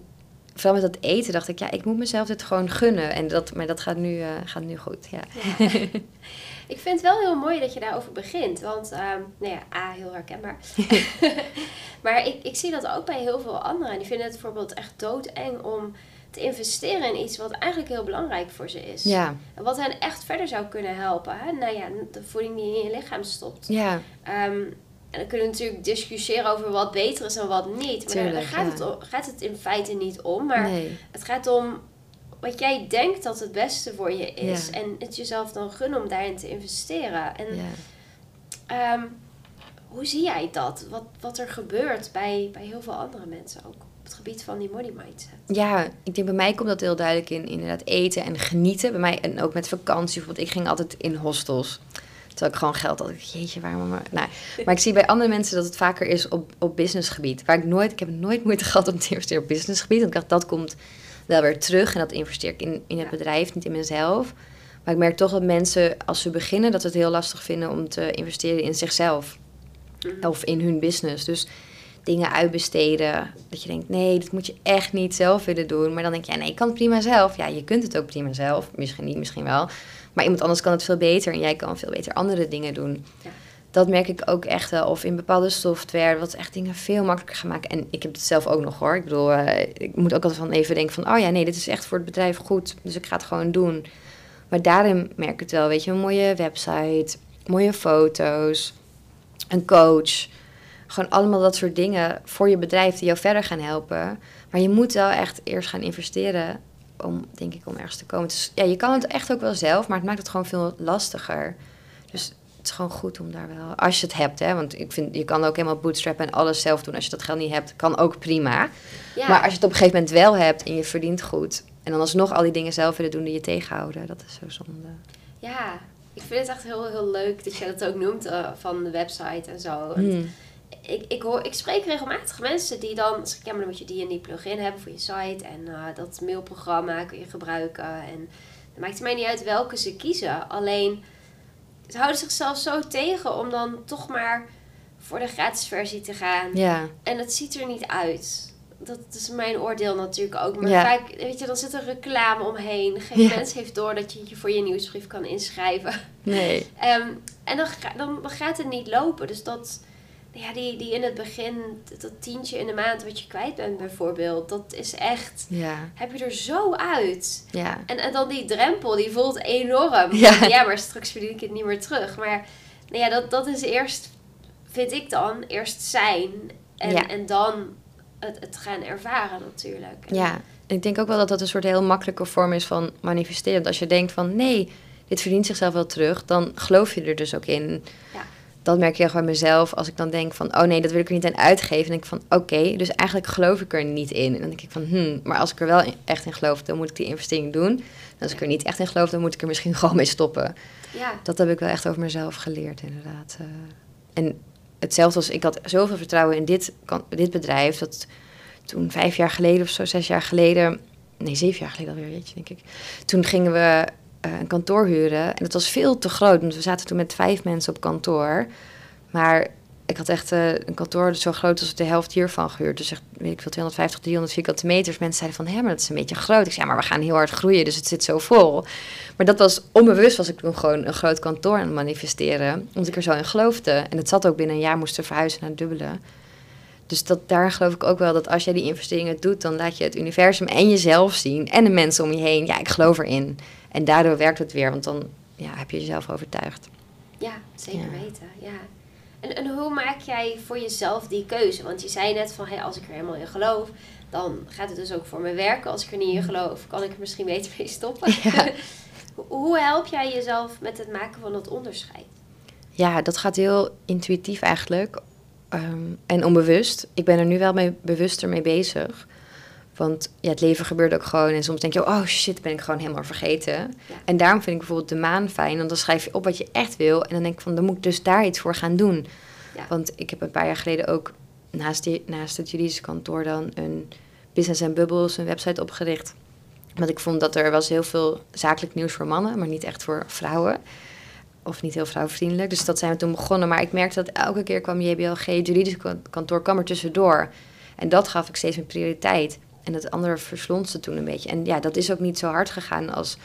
vooral met dat eten dacht ik, ja, ik moet mezelf dit gewoon gunnen. En dat, maar dat gaat nu, uh, gaat nu goed, ja. *laughs* ik vind het wel heel mooi dat je daarover begint. Want, uh, nou ja, A, heel herkenbaar. *laughs* *laughs* maar ik, ik zie dat ook bij heel veel anderen. En die vinden het bijvoorbeeld echt doodeng om te investeren in iets wat eigenlijk heel belangrijk voor ze is. Ja. Wat hen echt verder zou kunnen helpen. Hè? Nou ja, de voeding die in je lichaam stopt. Ja. Um, en dan kunnen we natuurlijk discussiëren over wat beter is en wat niet. Maar Tuurlijk, daar gaat, het, gaat het in feite niet om. Maar het gaat om wat jij denkt dat het beste voor je is. En het jezelf dan gunnen om daarin te investeren. En ja. um, hoe zie jij dat? Wat, wat er gebeurt bij, bij heel veel andere mensen ook? het gebied van die body mindset? Ja, ik denk bij mij komt dat heel duidelijk in inderdaad eten en genieten. Bij mij en ook met vakantie. Bijvoorbeeld, ik ging altijd in hostels. Terwijl ik gewoon geld had. Jeetje, waarom maar... Nou, maar ik zie bij andere mensen dat het vaker is op, op businessgebied. Waar ik nooit... Ik heb nooit moeite *laughs* gehad om te investeren op businessgebied. Want ik dacht, dat komt wel weer terug. En dat investeer ik in, in het bedrijf, niet in mezelf. Maar ik merk toch dat mensen, als ze beginnen, dat ze het heel lastig vinden om te investeren in zichzelf. Mhm. Of in hun business. Dus dingen uitbesteden. Dat je denkt, nee, dat moet je echt niet zelf willen doen. Maar dan denk je, ja, nee, ik kan het prima zelf. Ja, je kunt het ook prima zelf. Misschien niet, misschien wel. Maar iemand anders kan het veel beter. En jij kan veel beter andere dingen doen. Ja. Dat merk ik ook echt wel. Of in bepaalde software, wat echt dingen veel makkelijker gaan maken. En ik heb het zelf ook nog hoor. Ik bedoel, eh, ik moet ook altijd van even denken van... oh ja, nee, dit is echt voor het bedrijf goed. Dus ik ga het gewoon doen. Maar daarin merk ik het wel. Weet je, een mooie website, mooie foto's, een coach. Gewoon allemaal dat soort dingen voor je bedrijf die jou verder gaan helpen. Maar je moet wel echt eerst gaan investeren om, denk ik, om ergens te komen. Dus ja, je kan het echt ook wel zelf, maar het maakt het gewoon veel lastiger. Dus het is gewoon goed om daar wel, als je het hebt, hè, want ik vind, je kan ook helemaal bootstrappen en alles zelf doen. Als je dat geld niet hebt, kan ook prima. Ja. Maar als je het op een gegeven moment wel hebt en je verdient goed, en dan alsnog al die dingen zelf willen doen die je tegenhouden, dat is zo zonde. Ja, ik vind het echt heel, heel leuk dat je dat ook noemt eh, van de website en zo. Hmm. Ik, ik, hoor, ik spreek regelmatig mensen die dan zeggen, ja, maar dan moet je die en die plugin hebben voor je site. En eh, dat mailprogramma kun je gebruiken. En het maakt mij niet uit welke ze kiezen. Alleen, ze houden zichzelf zo tegen om dan toch maar voor de gratis versie te gaan. Ja, En het ziet er niet uit. Dat is mijn oordeel natuurlijk ook. Maar Ja. vaak, weet je, dan zit er reclame omheen. Geen Ja. mens heeft door dat je je voor je nieuwsbrief kan inschrijven. nee. *laughs* Ehm, en dan, dan gaat het niet lopen. Dus dat, ja, die, die in het begin, dat- tientje in de maand wat je kwijt bent bijvoorbeeld, dat is echt, Ja, heb je er zo uit. ja. En, en dan die drempel, die voelt enorm. Ja. *laughs* ja, maar straks verdien ik het niet meer terug. Maar nou ja, dat, dat is eerst, vind ik dan, eerst zijn. En, Ja. en dan het, het gaan ervaren natuurlijk. Ja, en ik denk ook wel dat dat een soort heel makkelijke vorm is van manifesteren. Want als je denkt van nee, dit verdient zichzelf wel terug, dan geloof je er dus ook in. Ja. Dat merk je gewoon bij mezelf. Als ik dan denk van, oh nee, dat wil ik er niet aan uitgeven. Dan denk ik van, oké, dus eigenlijk geloof ik er niet in. En dan denk ik van, hmm, maar als ik er wel in- echt in geloof, dan moet ik die investering doen. En als ik er niet echt in geloof, dan moet ik er misschien *laughs* gewoon mee stoppen. ja. Dat heb ik wel echt over mezelf geleerd, inderdaad. eh. En hetzelfde als ik had zoveel vertrouwen in dit, kan- dit bedrijf. Dat toen vijf jaar geleden of zo, zes jaar geleden. Nee, zeven jaar geleden alweer, weet je, denk ik. Toen gingen we een kantoor huren. En het was veel te groot, want we zaten toen met vijf mensen op kantoor. Maar ik had echt eh, een kantoor zo groot als de helft hiervan gehuurd. Dus echt, weet ik veel, 250, 300 vierkante meters. Mensen zeiden van, hé, maar dat is een beetje groot. Ik zei, ja, maar we gaan heel hard groeien, dus het zit zo vol. Maar dat was onbewust, was ik toen gewoon een groot kantoor aan het manifesteren. Omdat ik er zo in geloofde. En het zat ook binnen een jaar, moesten verhuizen naar Dubbelen. Dus dat, daar geloof ik ook wel dat als jij die investeringen doet, dan laat je het universum en jezelf zien. En de mensen om je heen. Ja, ik geloof erin. En daardoor werkt het weer, want dan ja, heb je jezelf overtuigd. Ja, zeker Ja. weten. Ja. En, en hoe maak jij voor jezelf die keuze? Want je zei net van, hey, als ik er helemaal in geloof, dan gaat het dus ook voor me werken. Als ik er niet in geloof, kan ik er misschien beter mee stoppen. *laughs* Ja. *laughs* Hoe- hoe help jij jezelf met het maken van dat onderscheid? Ja, dat gaat heel intuïtief eigenlijk. Ehm, en onbewust. Ik ben er nu wel mee, bewuster mee bezig. Want ja, het leven gebeurt ook gewoon. En soms denk je, oh shit, ben ik gewoon helemaal vergeten. Ja. En daarom vind ik bijvoorbeeld de maan fijn. Want dan schrijf je op wat je echt wil. En dan denk ik van, dan moet ik dus daar iets voor gaan doen. Ja. Want ik heb een paar jaar geleden ook naast, die, naast het juridische kantoor dan een Business and Bubbles, een website opgericht. Want ik vond dat er was heel veel zakelijk nieuws voor mannen, maar niet echt voor vrouwen. Of niet heel vrouwvriendelijk. Dus dat zijn we toen begonnen. Maar ik merkte dat elke keer kwam JBLG, het juridische kan- kantoor, kwam er tussendoor. En dat gaf ik steeds meer prioriteit. En het andere verslond ze toen een beetje. En ja, dat is ook niet zo hard gegaan als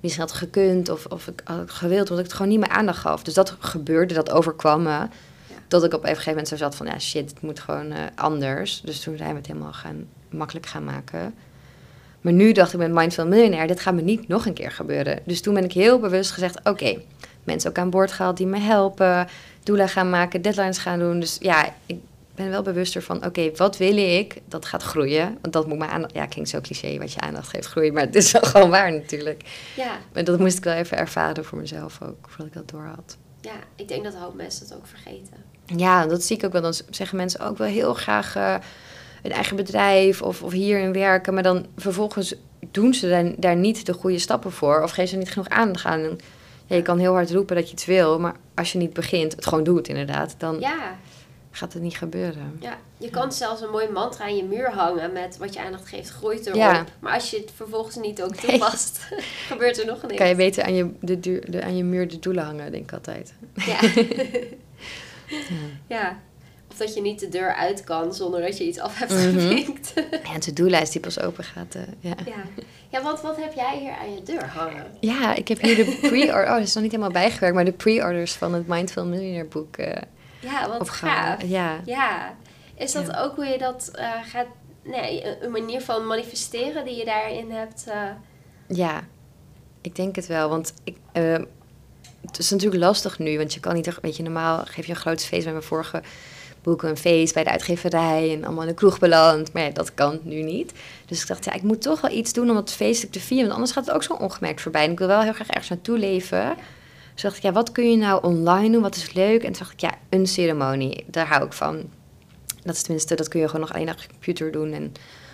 misschien had gekund of, of ik had gewild. Omdat ik het gewoon niet meer aandacht gaf. Dus dat gebeurde, dat overkwam me. Dat ik op een gegeven moment zo zat van, ja shit, het moet gewoon eh, anders. Dus toen zijn we het helemaal gaan, makkelijk gaan maken. Maar nu dacht ik met Mindful Millionaire, dit gaat me niet nog een keer gebeuren. Dus toen ben ik heel bewust gezegd, oké, mensen ook aan boord gehaald die me helpen. Doelen gaan maken, deadlines gaan doen. Dus ja, ik ben wel bewuster van, oké, wat wil ik? Dat gaat groeien. Want dat moet mijn aandacht, ja, klinkt zo cliché, wat je aandacht geeft groeien. Maar het is wel *laughs* gewoon waar natuurlijk. Ja, Maar dat moest ik wel even ervaren voor mezelf ook, voordat ik dat door had. ja, ik denk dat een hoop mensen dat ook vergeten. Ja, dat zie ik ook wel. Dan zeggen mensen ook wel heel graag eh, een eigen bedrijf of, of hierin werken. Maar dan vervolgens doen ze daar, daar niet de goede stappen voor. Of geven ze niet genoeg aandacht aan. En, ja, je kan heel hard roepen dat je het wil. Maar als je niet begint, het gewoon doet inderdaad. Dan, Ja, gaat het niet gebeuren. Ja, je kan zelfs een mooi mantra aan je muur hangen met wat je aandacht geeft, groeit erop. Ja. Maar als je het vervolgens niet ook Nee. toepast, *laughs* gebeurt er nog niks. Kan je beter aan je, de, duur- de, aan je muur de doelen hangen, denk ik altijd. *laughs* Ja. ja. Of dat je niet de deur uit kan zonder dat je iets af hebt Mhm. gevinkt. *laughs* Ja, een to-do-lijst die pas open gaat. eh, ja. ja. ja, want wat heb jij hier aan je deur hangen? ja, ik heb hier de pre-order... Oh, dat is nog niet helemaal bijgewerkt, maar de pre-orders van het Mindful Millionaire boek eh Ja, wat gaaf. opgehangen. Ja. Ja. Is dat Ja. ook hoe je dat eh, gaat... Nee, een- een manier van manifesteren die je daarin hebt... eh, Ja, ik denk het wel. Want ik, eh, het is natuurlijk lastig nu. Want je kan niet... Weet je, normaal geef je een groot feest bij mijn vorige boeken. Een feest bij de uitgeverij en allemaal in de kroeg beland. Maar ja, dat kan nu niet. Dus ik dacht, ja, ik moet toch wel iets doen om het feestelijk te vieren. Want anders gaat het ook zo ongemerkt voorbij. En ik wil wel heel graag ergens naartoe leven. Dus dacht ik, ja, wat kun je nou online doen? Wat is leuk? En toen dacht ik, ja, een ceremonie. Daar hou ik van. Dat is tenminste, dat kun je gewoon nog alleen op je computer doen. En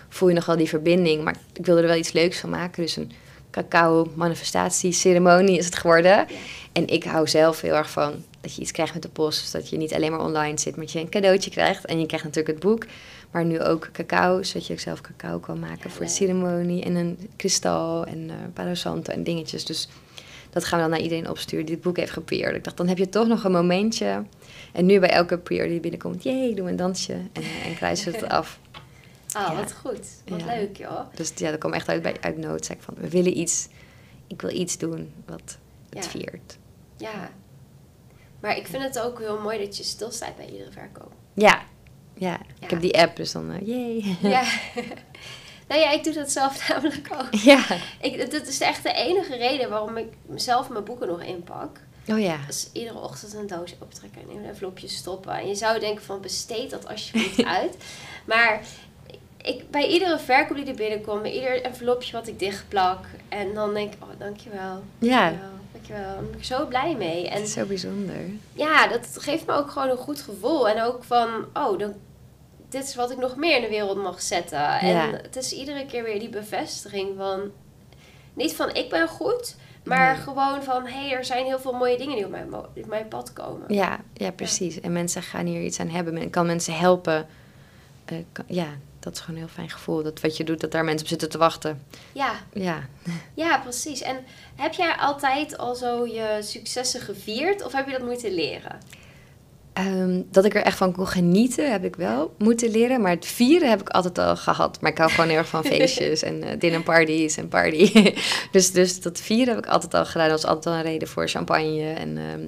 voel je nog wel die verbinding. Maar ik wilde er wel iets leuks van maken. Dus een cacao manifestatie ceremonie is het geworden. En ik hou zelf heel erg van dat je iets krijgt met de post. Dus dat je niet alleen maar online zit, maar dat je een cadeautje krijgt. En je krijgt natuurlijk het boek. Maar nu ook cacao, zodat je ook zelf cacao kan maken Ja, voor de ceremonie. En een kristal en eh palo santo en dingetjes. Dus dat gaan we dan naar iedereen opsturen die het boek heeft gepreord. Ik dacht, dan heb je toch nog een momentje. En nu bij elke pre die binnenkomt, jee, doen we een dansje. En, en kruisen het af. *laughs* Oh, Ja. wat goed. Wat Ja. leuk, joh. Dus ja, dat kwam echt uit, bij, uit noodzaak van, we willen iets, ik wil iets doen wat het Ja. viert. Ja. Maar ik vind het ook heel mooi dat je stilstaat bij iedere verkoop. Ja, ja. Ja. ik heb die app, dus dan, eh jee. Ja. *laughs* *laughs* nou ja, ik doe dat zelf *laughs* namelijk ook. ja. Ik, dat is echt de enige reden waarom ik zelf mijn boeken nog inpak. Oh ja. Dus iedere ochtend een doos optrekken en in een envelopje stoppen. En je zou denken van besteed dat alsjeblieft *laughs* uit. Maar ik, bij iedere verkoop die er binnenkomt, bij ieder envelopje wat ik dichtplak. En dan denk ik, oh dankjewel. Ja, Dankjewel. dankjewel. Daar ben ik zo blij mee. En is zo bijzonder. ja, dat geeft me ook gewoon een goed gevoel. En ook van, oh, dan, dit is wat ik nog meer in de wereld mag zetten. En het is iedere keer weer die bevestiging van, niet van ik ben goed, maar Nee. gewoon van, hé, hey, er zijn heel veel mooie dingen die op mijn, op mijn pad komen. Ja, ja, precies. En mensen gaan hier iets aan hebben. Men kan mensen helpen. Eh, kan- ja, dat is gewoon een heel fijn gevoel. Dat wat je doet, dat daar mensen op zitten te wachten. Ja, Ja. *laughs* ja, precies. En heb jij altijd al zo je successen gevierd of heb je dat moeten leren? Ehm, dat ik er echt van kon genieten, heb ik wel moeten leren. Maar het vieren heb ik altijd al gehad. Maar ik hou gewoon heel erg van *laughs* feestjes en eh dinnerparties en party. *laughs* dus, dus dat vieren heb ik altijd al gedaan. Dat was altijd al een reden voor champagne. En ehm,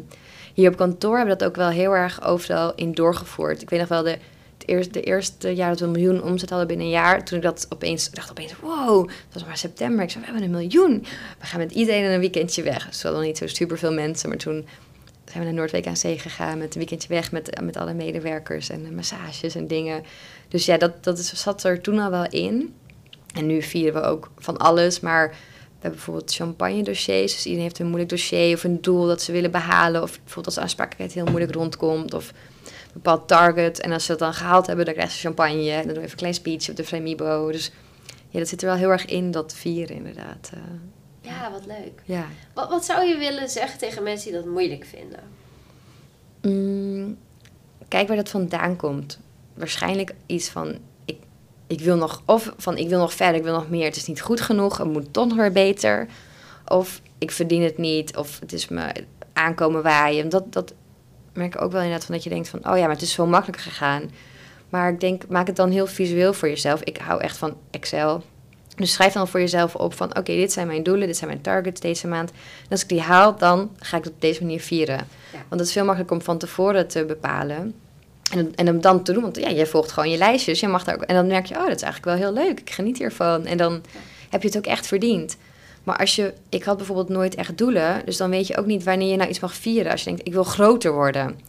hier op kantoor hebben we dat ook wel heel erg overal in doorgevoerd. Ik weet nog wel de, het eerste, de eerste jaar dat we een miljoen omzet hadden binnen een jaar. Toen ik dat opeens, dacht opeens, wow, het was maar september. Ik zei, we hebben een miljoen. We gaan met iedereen in een weekendje weg. Dus we hadden niet zo super veel mensen, maar toen zijn we naar Noordwijk aan Zee gegaan met een weekendje weg met, met alle medewerkers en eh, massages en dingen. Dus ja, dat, dat is, zat er toen al wel in. En nu vieren we ook van alles, maar we hebben bijvoorbeeld champagne dossiers. Dus iedereen heeft een moeilijk dossier of een doel dat ze willen behalen. Of bijvoorbeeld als aansprakelijkheid heel moeilijk rondkomt of een bepaald target. En als ze het dan gehaald hebben, dan krijgen ze champagne. En dan doen we even een klein speech op de Fremibo. Dus ja, dat zit er wel heel erg in, dat vieren inderdaad. Ja, wat leuk. ja. Wat, wat zou je willen zeggen tegen mensen die dat moeilijk vinden? Mm, kijk waar dat vandaan komt. Waarschijnlijk iets van ik, ik wil nog of van ik wil nog verder, ik wil nog meer. Het is niet goed genoeg, het moet toch nog weer beter. Of ik verdien het niet, of het is me aankomen waaien. Dat, dat merk ik ook wel inderdaad van dat je denkt van oh ja, maar het is zo makkelijk gegaan. Maar ik denk, maak het dan heel visueel voor jezelf. Ik hou echt van Excel. Dus schrijf dan voor jezelf op van oké, dit zijn mijn doelen, dit zijn mijn targets deze maand. En als ik die haal, dan ga ik het op deze manier vieren. Ja. Want het is veel makkelijker om van tevoren te bepalen. En, en hem dan te doen, want ja, jij volgt gewoon je lijstjes. Je mag daar ook, en dan merk je, oh, dat is eigenlijk wel heel leuk. Ik geniet hiervan. En dan heb je het ook echt verdiend. Maar als je, ik had bijvoorbeeld nooit echt doelen. Dus dan weet je ook niet wanneer je nou iets mag vieren. Als je denkt, ik wil groter worden.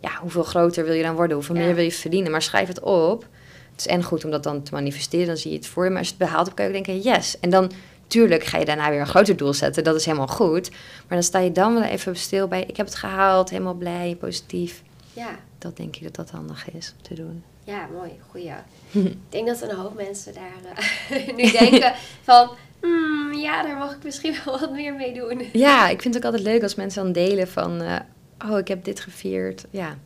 Ja, hoeveel groter wil je dan worden? Hoeveel Ja. meer wil je verdienen? Maar schrijf het op. Het is en goed om dat dan te manifesteren. Dan zie je het voor je. Maar als je het behaald hebt, kan je ook denken, yes. En dan, tuurlijk, ga je daarna weer een groter doel zetten. Dat is helemaal goed. Maar dan sta je dan wel even stil bij, ik heb het gehaald. Helemaal blij, positief. Ja, Dat denk ik dat dat handig is om te doen. ja mooi. Goeie. *laughs* ik denk dat een hoop mensen daar eh, *laughs* nu denken van... "Hmm, ja, daar mag ik misschien wel wat meer mee doen. Ja, ik vind het ook altijd leuk als mensen dan delen van... eh, oh, ik heb dit gevierd. Ja,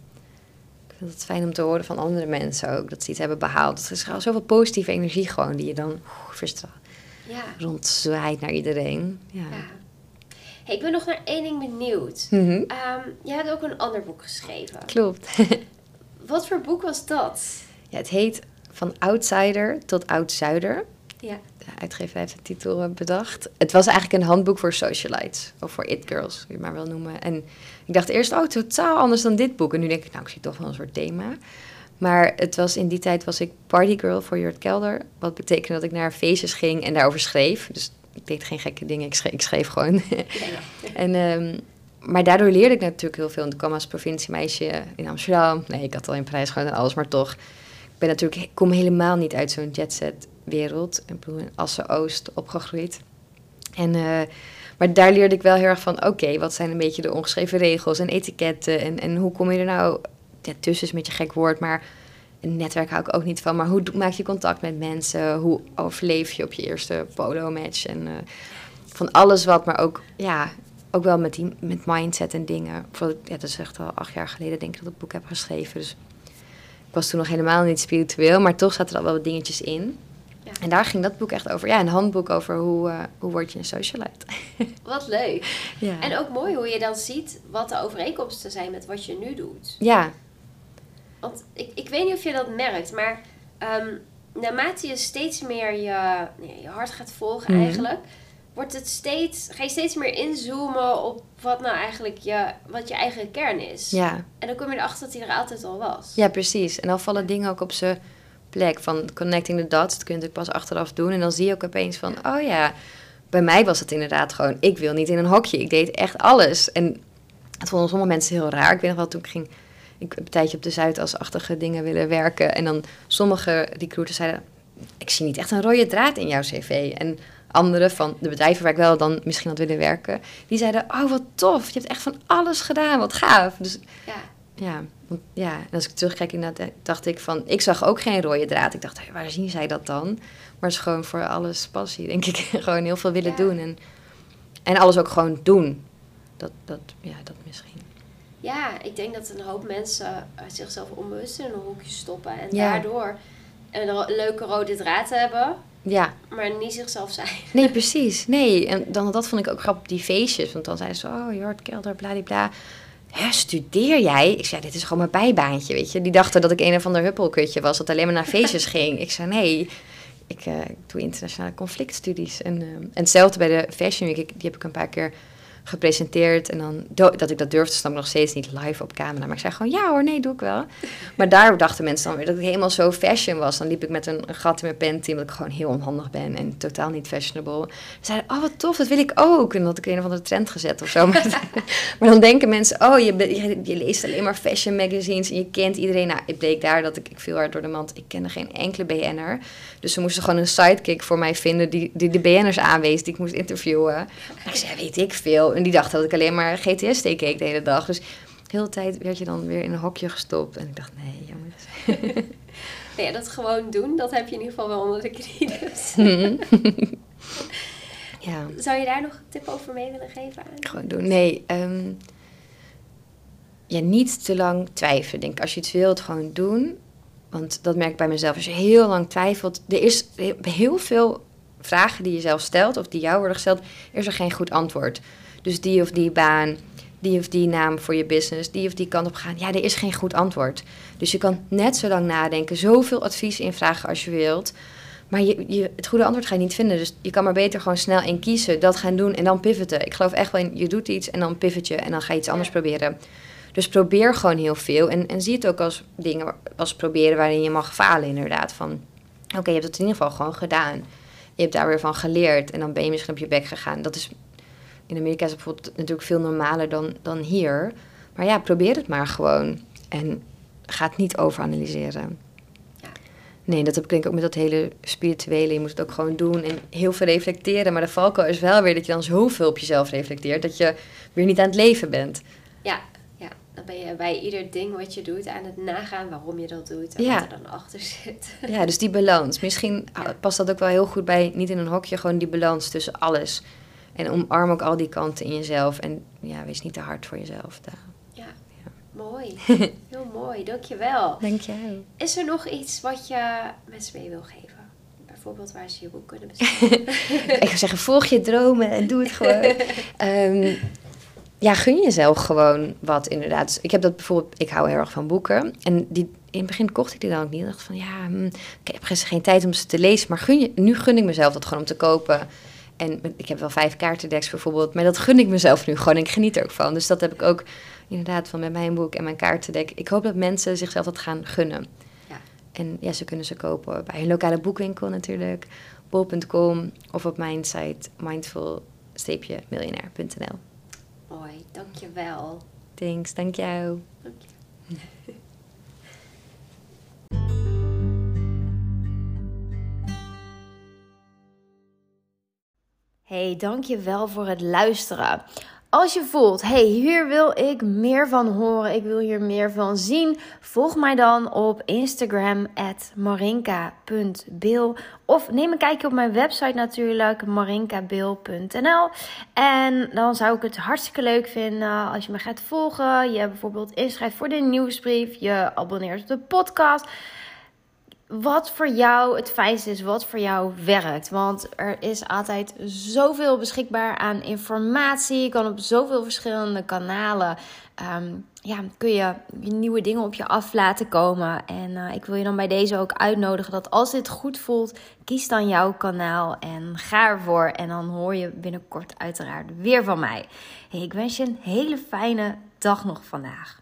vind vind het fijn om te horen van andere mensen ook. Dat ze iets hebben behaald. Het is gewoon zoveel positieve energie gewoon die je dan verstraalt. Ja. Rondzwaait naar iedereen. Ja. ja. Hey, ik ben nog naar één ding benieuwd. Mhm. Ehm, jij hebt ook een ander boek geschreven. Klopt. Wat voor boek was dat? ja, het heet Van Outsider tot Oud-Zuider. Ja. De uitgever heeft de titel eh, bedacht. Het was eigenlijk een handboek voor socialites. Of voor it-girls, hoe je het maar wil noemen. En ik dacht eerst, oh, totaal anders dan dit boek. En nu denk ik, nou, ik zie toch wel een soort thema. Maar het was, in die tijd was ik partygirl voor Jurt Kelder. Wat betekende dat ik naar feestjes ging en daarover schreef. Dus ik deed geen gekke dingen, ik schreef, gewoon. *laughs* En, ehm, maar daardoor leerde ik natuurlijk heel veel. En ik kwam als provinciemeisje in Amsterdam. Nee, ik had al in Parijs gewoon en alles, maar toch. Ik ben natuurlijk, kom helemaal niet uit zo'n jetset wereld. In Assen-Oost opgegroeid. En, eh, maar daar leerde ik wel heel erg van, oké, wat zijn een beetje de ongeschreven regels en etiketten. En, en hoe kom je er nou, ja, tussen is een gek woord, maar een netwerk hou ik ook niet van. Maar hoe maak je contact met mensen? Hoe overleef je op je eerste polo-match? En eh, van alles wat, maar ook, ja, ook wel met, die, met mindset en dingen. Bijvoorbeeld, ja, dat is echt al acht jaar geleden denk ik dat ik het boek heb geschreven. Dus ik was toen nog helemaal niet spiritueel, maar toch zaten er al wel wat dingetjes in. En daar ging dat boek echt over. Ja, een handboek over hoe, eh, hoe word je een socialite. *laughs* Wat leuk. ja. En ook mooi hoe je dan ziet wat de overeenkomsten zijn met wat je nu doet. ja, Want ik, ik weet niet of je dat merkt, maar ehm, naarmate je steeds meer je, nee, je hart gaat volgen Mhm. eigenlijk, wordt het steeds, ga je steeds meer inzoomen op wat nou eigenlijk je, wat je eigen kern is. ja. En dan kom je erachter dat hij er altijd al was. ja, precies. En dan vallen dingen ook op zijn plek. Van connecting the dots, dat kun je natuurlijk pas achteraf doen. En dan zie je ook opeens van, oh ja, bij mij was het inderdaad gewoon... ik wil niet in een hokje, ik deed echt alles. En het vonden sommige mensen heel raar. Ik weet nog wel, toen ik ging... Ik een tijdje op de Zuidasachtige dingen willen werken. En dan sommige recruiters zeiden... ik zie niet echt een rode draad in jouw cv. En anderen van de bedrijven waar ik wel dan misschien had willen werken... die zeiden, oh wat tof, je hebt echt van alles gedaan, wat gaaf. Dus Ja. Ja, want, ja, en als ik terugkijk, inderdaad, eh, dacht ik van... Ik zag ook geen rode draad. Ik dacht, waar zien zij dat dan? Maar het is gewoon voor alles passie, denk ik. *laughs* gewoon heel veel willen Ja. doen. En, en alles ook gewoon doen. Dat, dat, ja, dat misschien. Ja, ik denk dat een hoop mensen eh, zichzelf onbewust in een hoekje stoppen. En Ja. daardoor een ro- leuke rode draad hebben, Ja, maar niet zichzelf zijn. *laughs* nee, precies. Nee, en dan, dat vond ik ook grappig, die feestjes. Want dan zeiden ze, oh, Jort Kelder, bladibla. Hè, studeer jij? Ik zei, dit is gewoon mijn bijbaantje, weet je. Die dachten dat ik een of ander huppelkutje was, dat alleen maar naar feestjes *laughs* ging. Ik zei, nee, ik, eh, ik doe internationale conflictstudies. En, eh, en hetzelfde bij de Fashion Week, ik- die heb ik een paar keer gepresenteerd. En dan, dat ik dat durfde, snap ik nog steeds niet live op camera. Maar ik zei gewoon, ja hoor, nee, doe ik wel. *laughs* Maar daar dachten mensen dan weer dat ik helemaal zo fashion was. Dan liep ik met een, een gat in mijn panty, omdat ik gewoon heel onhandig ben en totaal niet fashionable. Ze zeiden, oh wat tof, dat wil ik ook. En had ik een of andere trend gezet of zo. *laughs* Maar, maar dan denken mensen, oh, je, je, je leest alleen maar fashion magazines en je kent iedereen. Nou, het bleek daar dat ik, ik viel hard door de mand. Ik kende geen enkele BN'er. Dus ze moesten gewoon een sidekick voor mij vinden die, die de BN'ers aanwees, die ik moest interviewen. En ik zei, weet ik veel. En die dachten dat ik alleen maar GTS keek de hele dag. Dus de hele tijd werd je dan weer in een hokje gestopt. En ik dacht, nee, jongens. *laughs* Nou ja, dat gewoon doen, dat heb je in ieder geval wel onder de knie. Dus. *laughs* *laughs* ja, Zou je daar nog een tip over mee willen geven aan? gewoon doen. Nee, ehm, ja, niet te lang twijfelen. Denk, als je iets wilt, gewoon doen. Want dat merk ik bij mezelf. Als je heel lang twijfelt, er is heel veel vragen die je zelf stelt, of die jou worden gesteld, is er geen goed antwoord. Dus die of die baan, die of die naam voor je business, die of die kant op gaan. Ja, er is geen goed antwoord. Dus je kan net zo lang nadenken, zoveel advies invragen als je wilt. Maar je, je, het goede antwoord ga je niet vinden. Dus je kan maar beter gewoon snel in kiezen, dat gaan doen en dan pivoten. Ik geloof echt wel in, je doet iets en dan pivot je en dan ga je iets anders Ja. proberen. Dus probeer gewoon heel veel. En, en zie het ook als dingen, als proberen waarin je mag falen inderdaad. Van, oké, je hebt het in ieder geval gewoon gedaan. Je hebt daar weer van geleerd en dan ben je misschien op je bek gegaan. Dat is, in Amerika is het bijvoorbeeld natuurlijk veel normaler dan, dan hier. Maar ja, probeer het maar gewoon. En ga het niet overanalyseren. Ja. Nee, dat heb ik denk ik ook met dat hele spirituele. Je moet het ook gewoon doen en heel veel reflecteren. Maar de valkuil is wel weer dat je dan zoveel op jezelf reflecteert... dat je weer niet aan het leven bent. Ja, ja, dan ben je bij ieder ding wat je doet aan het nagaan waarom je dat doet en Ja. wat er dan achter zit. Ja, dus die balans. *laughs* Misschien Ja. past dat ook wel heel goed bij, niet in een hokje, gewoon die balans tussen alles. En omarm ook al die kanten in jezelf. En ja, wees niet te hard voor jezelf. Da- Ja. Ja. Mooi. *laughs* Heel mooi. Dankjewel. Dank jou. Is er nog iets wat je mensen mee wil geven? Bijvoorbeeld waar ze je boek kunnen *laughs* bestellen. ik zou zeggen, volg je dromen en doe het gewoon. *laughs* Ehm, ja, gun jezelf gewoon wat inderdaad. Ik heb dat bijvoorbeeld, ik hou heel erg van boeken. En die, in het begin kocht ik die dan ook niet. Ik dacht van, ja, hm, ik heb geen tijd om ze te lezen. Maar gun je, nu gun ik mezelf dat gewoon om te kopen. En ik heb wel vijf kaartendeks bijvoorbeeld. Maar dat gun ik mezelf nu gewoon. En ik geniet er ook van. Dus dat heb ik ook inderdaad van met mijn boek en mijn kaartendek. Ik hoop dat mensen zichzelf dat gaan gunnen. Ja. En ja, ze kunnen ze kopen bij een lokale boekwinkel natuurlijk. bol.com of op mijn site mindful-miljonair.nl. Mooi, dankjewel. Thanks, dank jou. Dank je. *laughs* Hey, dankjewel voor het luisteren. Als je voelt, hey, hier wil ik meer van horen, ik wil hier meer van zien, volg mij dan op Instagram marinka.bil of neem een kijkje op mijn website natuurlijk, marinkabil.nl. En dan zou ik het hartstikke leuk vinden als je me gaat volgen, je bijvoorbeeld inschrijft voor de nieuwsbrief, je abonneert op de podcast wat voor jou het fijnste is, wat voor jou werkt. Want er is altijd zoveel beschikbaar aan informatie. Je kan op zoveel verschillende kanalen. Um, ja, kun je nieuwe dingen op je af laten komen. En uh, ik wil je dan bij deze ook uitnodigen dat als dit goed voelt, kies dan jouw kanaal en ga ervoor. En dan hoor je binnenkort uiteraard weer van mij. Ik wens je een hele fijne dag nog vandaag.